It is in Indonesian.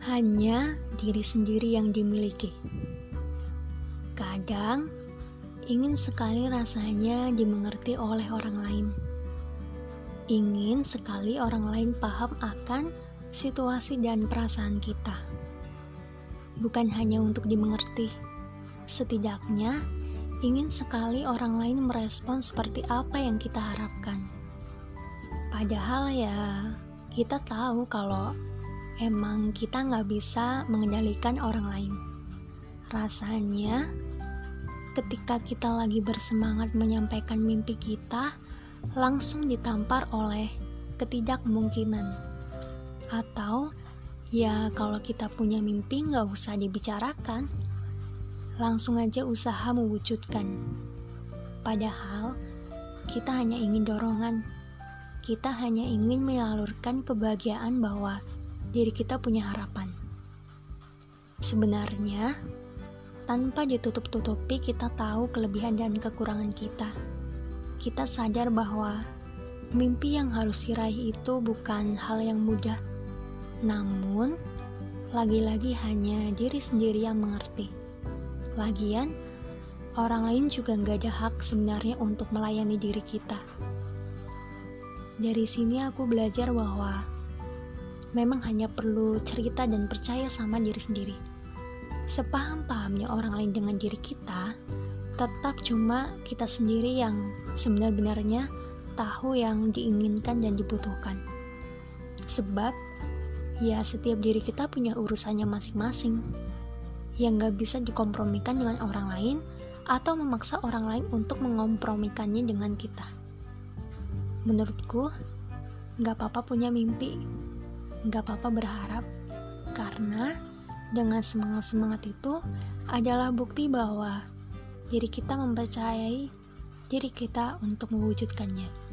hanya diri sendiri yang dimiliki. Kadang ingin sekali rasanya dimengerti oleh orang lain. Ingin sekali orang lain paham akan situasi dan perasaan kita. Bukan hanya untuk dimengerti, setidaknya ingin sekali orang lain merespon seperti apa yang kita harapkan. Padahal ya, kita tahu kalau emang kita nggak bisa mengendalikan orang lain. Rasanya, ketika kita lagi bersemangat menyampaikan mimpi kita, langsung ditampar oleh ketidakmungkinan. Atau, ya kalau kita punya mimpi nggak usah dibicarakan, langsung aja usaha mewujudkan. Padahal, kita hanya ingin dorongan. Kita hanya ingin menyalurkan kebahagiaan bahwa diri kita punya harapan. Sebenarnya, tanpa ditutup-tutupi, kita tahu kelebihan dan kekurangan kita. Kita sadar bahwa mimpi yang harus diraih itu bukan hal yang mudah, namun lagi-lagi hanya diri sendiri yang mengerti. Lagian, orang lain juga nggak ada hak sebenarnya untuk melayani diri kita. Dari sini aku belajar bahwa memang hanya perlu cerita dan percaya sama diri sendiri. Sepaham-pahamnya orang lain dengan diri kita, tetap cuma kita sendiri yang sebenar-benarnya tahu yang diinginkan dan dibutuhkan. Sebab, ya setiap diri kita punya urusannya masing-masing, yang gak bisa dikompromikan dengan orang lain atau memaksa orang lain untuk mengompromikannya dengan kita. Menurutku, gak apa-apa punya mimpi, Gak apa-apa berharap, karena dengan semangat-semangat itu adalah bukti bahwa diri kita mempercayai diri kita untuk mewujudkannya.